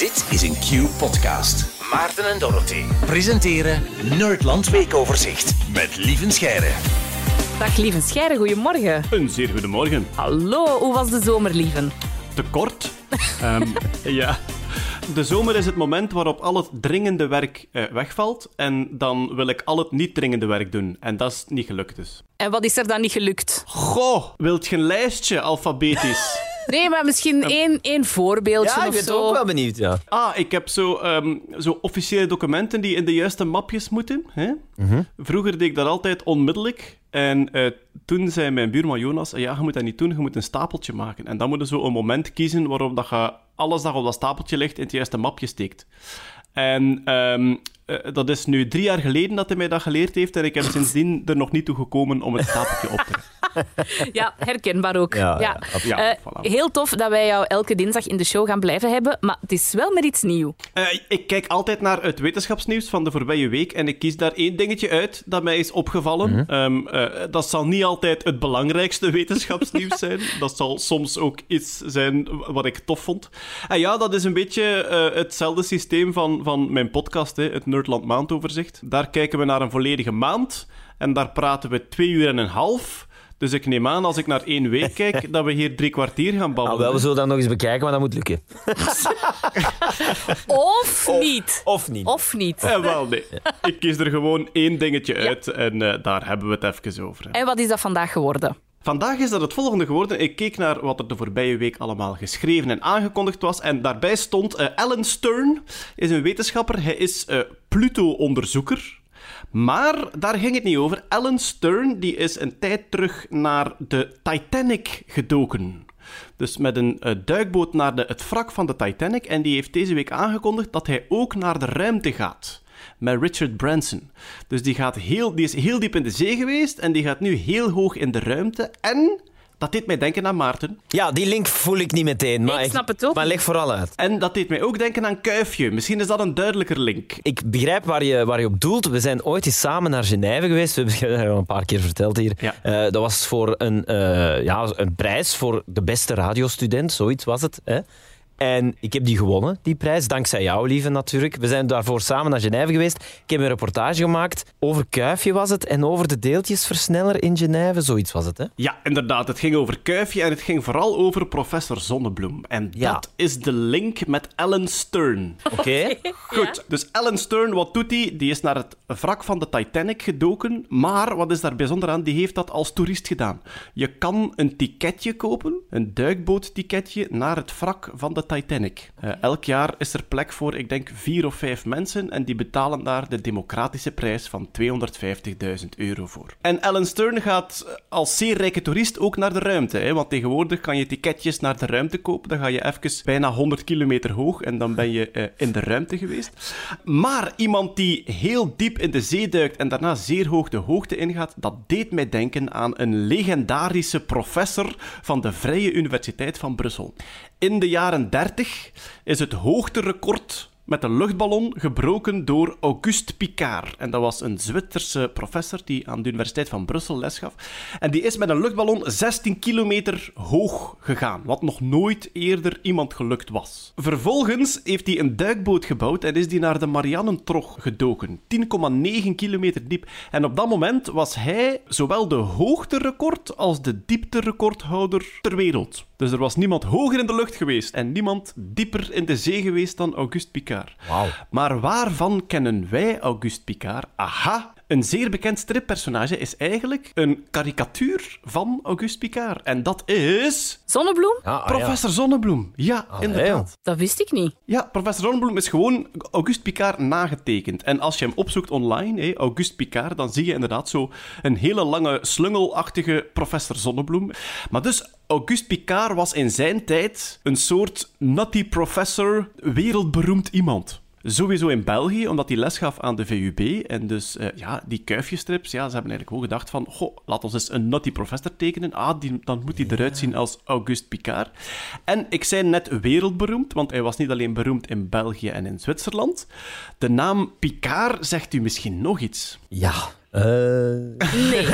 Dit is een Q-podcast. Maarten en Dorothy presenteren Nerdland Weekoverzicht met Lieven Scheire. Dag lieve Scheire, goedemorgen. Een zeer goedemorgen. Hallo, hoe was de zomer, lieven? Te kort. Ehm, ja. De zomer is het moment waarop al het dringende werk eh, wegvalt. En dan wil ik al het niet dringende werk doen. En dat is niet gelukt dus. En wat is er dan niet gelukt? Goh, wilt je een lijstje alfabetisch? Nee, maar misschien één, één voorbeeldje Ja, of ik ben zo. ook wel benieuwd, ja. Ah, ik heb zo, ehm, zo officiële documenten die in de juiste mapjes moeten. Hè? Vroeger deed ik dat altijd onmiddellijk. En eh, toen zei mijn buurman Jonas, ja, je moet dat niet doen, je moet een stapeltje maken. En dan moet je zo een moment kiezen waarop dat je alles dat op dat stapeltje ligt in het juiste mapje steekt. En ehm, eh, dat is nu drie jaar geleden dat hij mij dat geleerd heeft. En ik heb sindsdien er nog niet toe gekomen om het stapeltje op te Ja, herkenbaar ook. Ja, ja, ja, Eh, voilà. Heel tof dat wij jou elke dinsdag in de show gaan blijven hebben, maar het is wel met iets nieuws. Eh, ik kijk altijd naar het wetenschapsnieuws van de voorbije week en ik kies daar één dingetje uit dat mij is opgevallen. Ehm, eh, dat zal niet altijd het belangrijkste wetenschapsnieuws zijn. Dat zal soms ook iets zijn wat ik tof vond. En ja, dat is een beetje eh, hetzelfde systeem van, van mijn podcast, hè, het Nerdland Maandoverzicht. Daar kijken we naar een volledige maand en daar praten we twee uur en een half. Dus ik neem aan, als ik naar één week kijk, dat we hier drie kwartier gaan Ah, babbelen. wel, we zullen dat nog eens bekijken, maar dat moet lukken. Of niet. Of niet. Of niet. Eh, wel, nee. Ik kies er gewoon één dingetje uit en eh, daar hebben we het even over. En wat is dat vandaag geworden? Vandaag is dat het volgende geworden. Ik keek naar wat er de voorbije week allemaal geschreven en aangekondigd was. En daarbij stond eh, Alan Stern, is een wetenschapper. Hij is eh, Pluto-onderzoeker. Maar daar ging het niet over. Alan Stern die is een tijd terug naar de Titanic gedoken. Dus met een eh, duikboot naar de, het wrak van de Titanic. En die heeft deze week aangekondigd dat hij ook naar de ruimte gaat. Met Richard Branson. Dus die, gaat heel, die is heel diep in de zee geweest. En die gaat nu heel hoog in de ruimte. En dat deed mij denken aan Maarten. Ja, die link voel ik niet meteen. Maar Ik snap het ook Maar leg vooral uit. En dat deed mij ook denken aan Kuifje. Misschien is dat een duidelijker link. Ik begrijp waar je, waar je op doelt. We zijn ooit eens samen naar Genève geweest. We hebben het al een paar keer verteld hier. Ja. Eh, dat was voor een, eh, ja, een prijs voor de beste radiostudent. Zoiets was het. Hè? En ik heb die gewonnen, die prijs. Dankzij jou, lieve, natuurlijk. We zijn daarvoor samen naar Genève geweest. Ik heb een reportage gemaakt. Over Kuifje was het. En over de deeltjesversneller in Genève. Zoiets was het, hè? Ja, inderdaad. Het ging over Kuifje en het ging vooral over professor Zonnebloem. En Ja. dat is de link met Alan Stern. Oké? Goed, dus Alan Stern, wat doet hij? Die is naar het wrak van de Titanic gedoken. Maar wat is daar bijzonder aan? Die heeft dat als toerist gedaan. Je kan een ticketje kopen, een duikbootticketje, naar het wrak van de Titanic. Eh, elk jaar is er plek voor, ik denk, vier of vijf mensen. En die betalen daar de democratische prijs van 250.000 euro voor. En Alan Stern gaat eh, als zeer rijke toerist ook naar de ruimte. Hè? Want tegenwoordig kan je ticketjes naar de ruimte kopen. Dan ga je even bijna 100 kilometer hoog en dan ben je eh, in de ruimte geweest. Maar iemand die heel diep in de zee duikt en daarna zeer hoog de hoogte ingaat, dat deed mij denken aan een legendarische professor van de Vrije Universiteit van Brussel. In de jaren 30 is het hoogterecord met een luchtballon gebroken door Auguste Picard. En dat was een Zwitserse professor die aan de Universiteit van Brussel les gaf. En die is met een luchtballon 16 kilometer hoog gegaan, wat nog nooit eerder iemand gelukt was. Vervolgens heeft hij een duikboot gebouwd en is die naar de Marianentrog gedoken, 10,9 kilometer diep. En op dat moment was hij zowel de hoogterecord als de diepterecordhouder ter wereld. Dus er was niemand hoger in de lucht geweest en niemand dieper in de zee geweest dan Auguste Picard. Wauw. Maar waarvan kennen wij Auguste Picard? Aha, een zeer bekend strippersonage is eigenlijk een karikatuur van Auguste Picard. En dat is... Zonnebloem? Ah, ah, Professor Zonnebloem. Ja, Ah, inderdaad. Dat wist ik niet. Ja, professor Zonnebloem is gewoon Auguste Picard nagetekend. En als je hem opzoekt online, hè, Auguste Picard, dan zie je inderdaad zo een hele lange, slungelachtige professor Zonnebloem. Maar dus, Auguste Picard was in zijn tijd een soort nutty professor, wereldberoemd iemand. Sowieso in België, omdat hij les gaf aan de VUB. En dus, eh, ja, die kuifjestrips, ja, ze hebben eigenlijk ook gedacht van, goh, laat ons eens een nutty professor tekenen. Ah, die, dan moet hij eruit zien als Auguste Picard. En ik zei net wereldberoemd, want hij was niet alleen beroemd in België en in Zwitserland. De naam Picard zegt u misschien nog iets. Ja, Eh, Nee.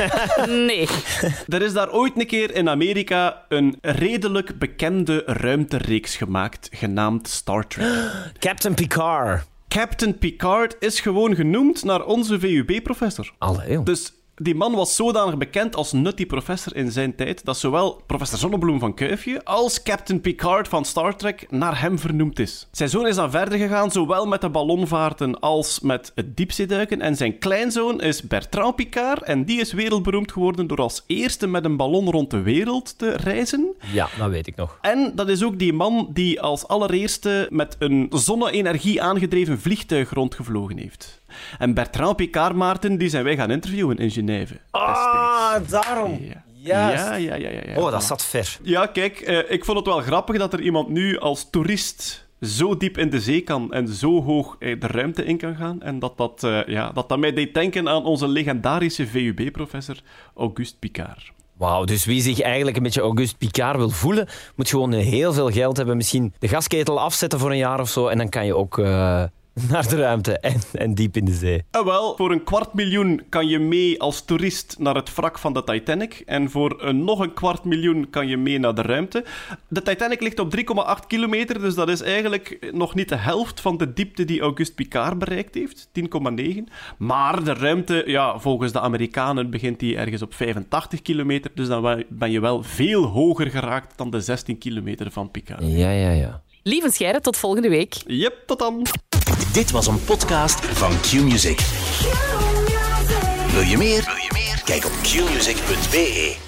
Nee. Er is daar ooit een keer in Amerika een redelijk bekende ruimtereeks gemaakt, genaamd Star Trek. Captain Picard. Captain Picard is gewoon genoemd naar onze VUB-professor. Allee, joh. Dus die man was zodanig bekend als nutty professor in zijn tijd dat zowel professor Zonnebloem van Kuifje als Captain Picard van Star Trek naar hem vernoemd is. Zijn zoon is dan verder gegaan, zowel met de ballonvaarten als met het diepzeeduiken. En zijn kleinzoon is Bertrand Picard en die is wereldberoemd geworden door als eerste met een ballon rond de wereld te reizen. Ja, dat weet ik nog. En dat is ook die man die als allereerste met een zonne-energie aangedreven vliegtuig rondgevlogen heeft. En Bertrand Picard, Maarten, die zijn wij gaan interviewen in Genève. Ah, daarom. Ja. Juist. Ja, ja, ja, ja, ja. Oh, dat zat ver. Ja, kijk, eh, ik vond het wel grappig dat er iemand nu als toerist zo diep in de zee kan en zo hoog eh, de ruimte in kan gaan. En dat dat, eh, ja, dat, dat mij deed denken aan onze legendarische VUB-professor Auguste Picard. Wauw, dus wie zich eigenlijk een beetje Auguste Picard wil voelen, moet gewoon heel veel geld hebben. Misschien de gasketel afzetten voor een jaar of zo en dan kan je ook eh, naar de ruimte en, en diep in de zee. En wel, voor een kwart miljoen kan je mee als toerist naar het wrak van de Titanic. En voor een, nog een kwart miljoen kan je mee naar de ruimte. De Titanic ligt op 3,8 kilometer, dus dat is eigenlijk nog niet de helft van de diepte die Auguste Picard bereikt heeft. 10,9. Maar de ruimte, ja, volgens de Amerikanen begint die ergens op 85 kilometer. Dus dan ben je wel veel hoger geraakt dan de 16 kilometer van Picard. Ja, ja, ja. Lieve Scheire, tot volgende week. Yep, tot dan. Dit was een podcast van Q-Music. Wil je meer? Wil je meer? Kijk op qmusic.be.